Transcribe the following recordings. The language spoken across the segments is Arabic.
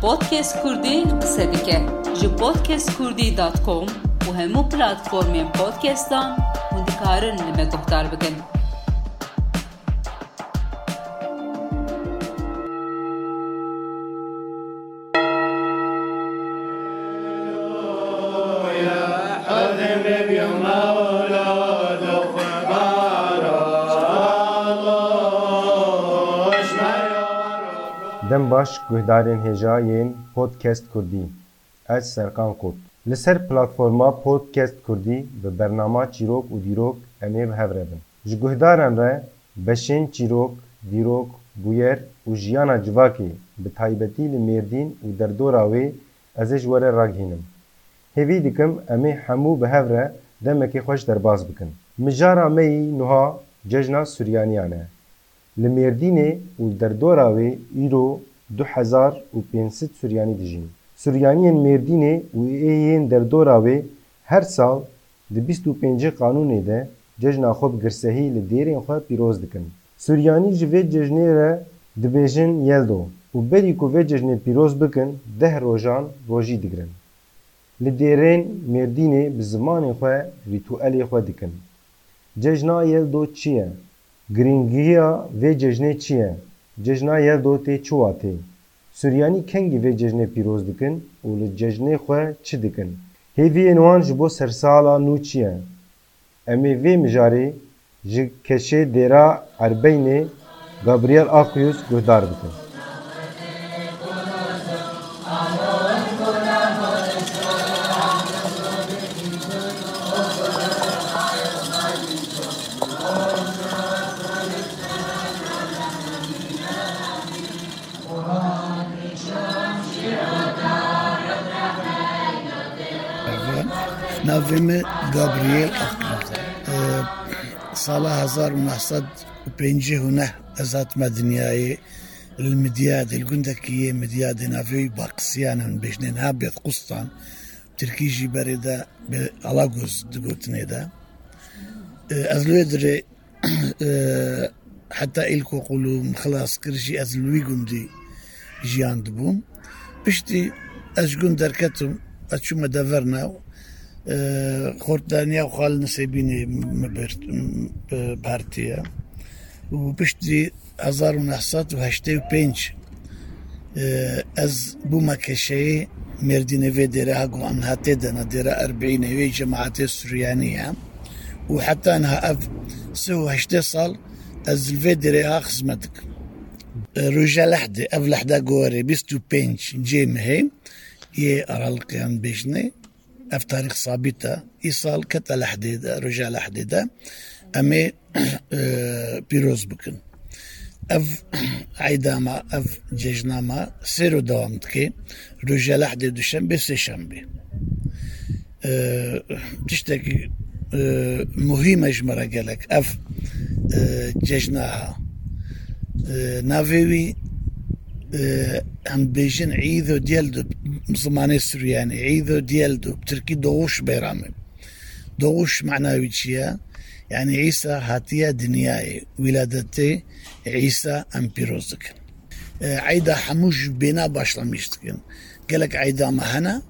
Podcast Kurdî qise dike ji podcastkurdî.com û hemû platformên podcastan hûn dikarin li me guhdar bikin. دم باش گهدارین هجا یین پودکست کردی از سرکان کرد لسر پلاتفورما پودکست کردی به برنامه چیروک و دیروک امیب هف ربن جو گهدارن را بشین چیروک دیروک بویر و جیانا جواکی به تایبتی لمردین و دردورا وی ازش وره راگهینم هیوی دیکم امی همو به هف دمکی خوش درباز بکن مجارا مئی نوها ججنا سوریانیانه Li Mêrdînê û derdora wê îro du hezar û pênc sed Suryanî dijîn. Suryaniyên Mêrdînê û êyên derdora wê her sal di bîst û pêncî qanûnê de cejna xwe bi girsehî li dêrên xwe pîroz dikin. Suryanî ji vê cejnê re dibêjin Yeldo û berî ku vê cejnê pîroz bikin deh rojan rojî digirin. Li dêrên Mêrdînê bi zimanê xwe rîtûelê xwe dikin. Cejna Yeldo çi ye? Girîngiya vê cejnê çi ye? Cejna Yeldo tê çûwa tê? Suryanî kengî vê cejnê pîroz dikin û li cejnê xwe çi dikin? Hêviyên wan ji bo sersala nû çi ye? Em ê vê mijarê ji keşê dêra Erbeynê Gabriel Aquyus guhdar bikin. ناوێمە گابریێل ساڵە 1950 هوە ئەزاتمە دنیاە المدیا دلگوندەکیە مدیا دناوی باقسییانن بێژنێن ها بێت قوستان ترکیژی بەرێدا ئەلاگۆز دگوتنێدا ئەز لێ درێ حتا ئیلکۆ قوڵ و خلاص کردژی ئەز لوی گوندی ژیان دبووم پشتی ئەشگون دەرکەتم ئەچوومە دەڤەرناو خۆردانیا خاڵ نسێبینێ پارتیە و پشتی 1995 ئەس بوومە کەشەیە مردینەوێ دێرە هەگو ئەم هاتێ دەنە دێرە ئەربینەوێ جەماعاتێ سوریانیە. و حتانها ئەف سهشتێ ساڵ ئەس لێ دێرەها خزمەتک ڕژە لەحدێ ئەف لەحدا گۆرێ 25 جێم هەیە یێ ئەراڵقیان بێژنێ. اف تاريخ صابتة إيصال كتا لحديدة رجال لحديدة. أمي بيروز بكن. أف عيداما أف جيجناما سيرو دوامتكي رجال لحدي دوشنبه سيشنبه تشتكي مهمة جمرة قالك. أف جيجناها. نافيوي هم بيجن عيدو ديالدو زماني سرياني عيدو ديالدو بتركي دوش بيرامي. دوش معناوي تشيا يعني عيسى هاتيا دنياي ولادتي عيسى امبيروزك عيدا حموش بينا باشلميشتكن قالك عيدا مهنا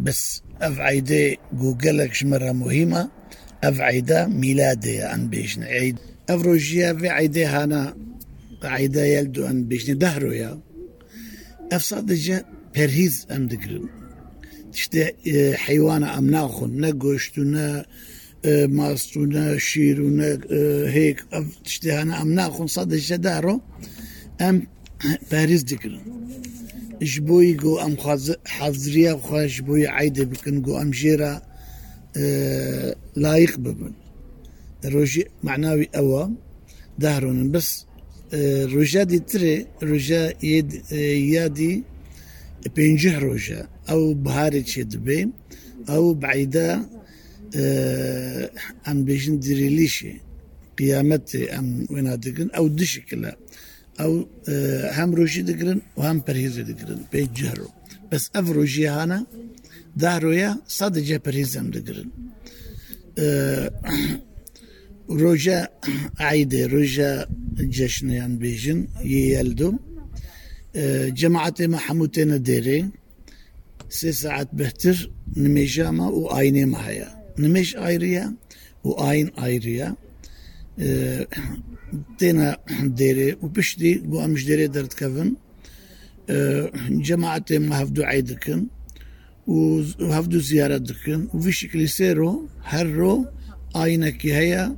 بس أف عيدي قالك مرة مهمة. أف عيدا ميلادي ان بيجن. عيد أف روجيا في عيدي هانا عيدا يلدو ان بيجن. دهرو يا. اف صادجه پرهیز ام دگرن. تشته حیوانە ئەم ناخۆن. نە گۆشت و نە ماست و نە شیر و هەیەک تشتیانە ئەم ناخۆن. سادەشە داڕۆ ئەم پاریز دکردن ji بۆی گۆ ئەم حەزریە خوۆش بۆی عیدە بکن گۆ ئەم ژێرە لایق ببن. ڕۆژی معناوی ئەوە داڕۆنن. بەس روژه د تر روژه یادی پنځه روژه او بهار چې دبه او بعیده ام بجن دريليشي قيامت ام ونادقن او دشكلا او هم روشي دقرن وهم پرهيز دقرن بيجهرو بس اف روشي هانا دارويا صدجة پرهيز ام دقرن روجا عيدة روجا ڕۆژە جەشنیان بێژن یەلدوم جماعتي ما حموتنا ديري سي ساعات بهتر نميجاما وآيني ما هيا نميج آيريا وآين آيريا تينا ديري وبشتي بو أمش ديري درت كفن جماعتي ما هفدو عيدكن وهفدو زيارة دكن وفي شكل سيرو هرو آينك هيا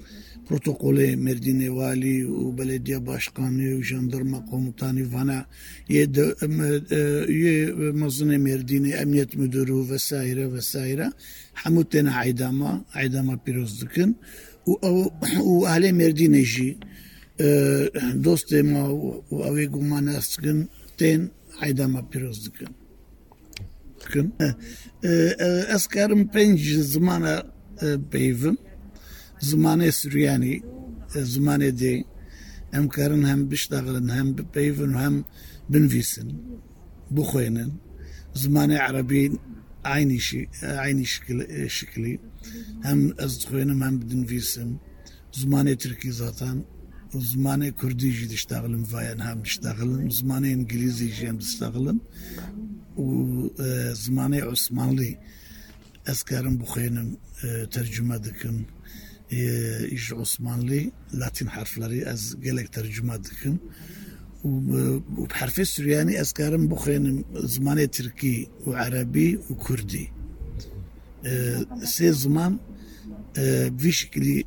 protokole Merdine Vali belediye başkanı jandarma komutanı bana e, e, üye e, mazını Merdine emniyet müdürü vesaire vesaire. Hamut tane aydama aydama pirozdukin u, u ahle Merdine jî dostema u avê guman as dikin tên aydama pîroz dikin dikin ez karim pênc zimana peyvim زمانه سرياني زمانه دي هم كارن هم بيشتغلن هم بيفن هم بنفيسن بخوينن زمانه عربي عيني شي عيني شكل شكلي هم أزخوينم هم بنفيسن زمانه تركي زاتان وزمانه كردي جي تشتغلن فاين هم تشتغلن زمانه انجليزي جي هم تشتغلن وزمانه عثمانلي أذكارم بخينم ترجمة دكم işte Osmanlı Latin harfleri az gelek ترجمه دکن و حرف سوریانی از کارم بخوینم زمان ترکی و عربی و کردی سه زمان به شکلی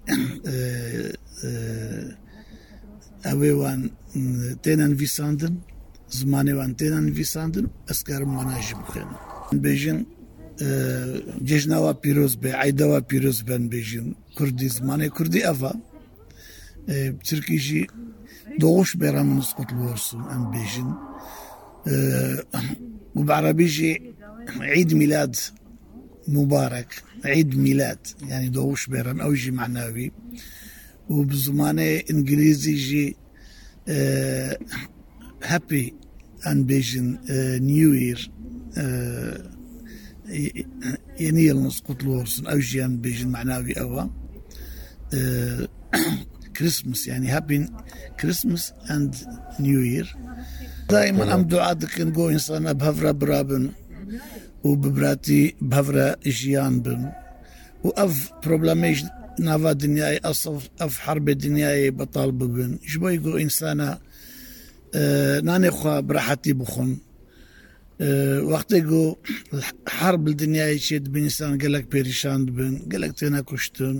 وان تینن ویساندن زمان وان تینن ویساندن از کارم مناجی بخوینم بیجن جژناوا پیرۆز بێ عیدەوە پیرۆز بن بێژین کوردی زمانی کوردی ئەڤ ترکیژی دۆش بێرا منسقط بۆرسون ئەم بێژین وبعربيجي عيد ميلاد مبارك عيد ميلاد يعني دوش بيرن او جي معناوي وبزمانه انجليزي جي هابي ان بيجن نيو يير ينيل لورسن أو جيان بيجن معناوي أوا. كريسمس يعني هابي كريسمس اند نيو يير دائما أم دعاء دكن جو انسان بهفرا برابن وببراتي بهفرا جيان بن. وأف بروبلميش نافا دنياي اصف أف حرب دنياي بطالب بن جبوي جو انسانا ناني خوا براحتي بخون. وەختێ گۆ هەر بدنیای چێت بینستان گەلک پێریشان بن گەلک تێنە کوشتن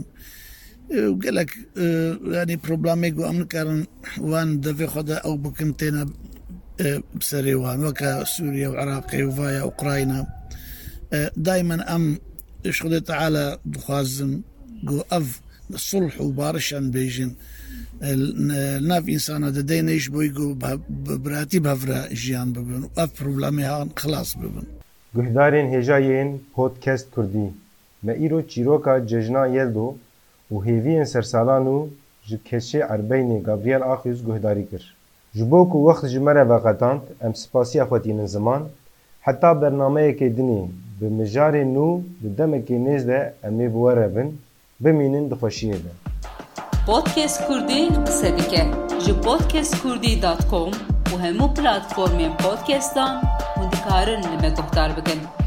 گەلک ینی پرۆبلامێک و ئەمکارن وان دەبێ خۆدا ئەو بکەم تێنە بسەرێوان وەکە سووریا و عراقی و وایە ئوقرایە دایمەن ئەم شخدێت تعاە بخوازم گۆ ئەف سڵح و بارشان بێژین. نف انسان د دینش بوی گو براتی بفر جیان ببن. و پروبلمی ها خلاص ببن. گهدارین هجاین پودکست کردی. ما ایرو چیروکا ججنا یلدو و هیوی سرسالانو جو کشی عربین گابریل آخیز گهداری کر جبو کو وقت جمره و قطانت ام سپاسی اخواتین زمان. حتی برنامه که دینی به مجار نو به دمکی نیزده امی بواره بن. بمینین دخوشیه بن podcast Kurdi sedike ji podcastkurdî.com û hemû platformên podcastan hûn dikarin li me guhdar bikin.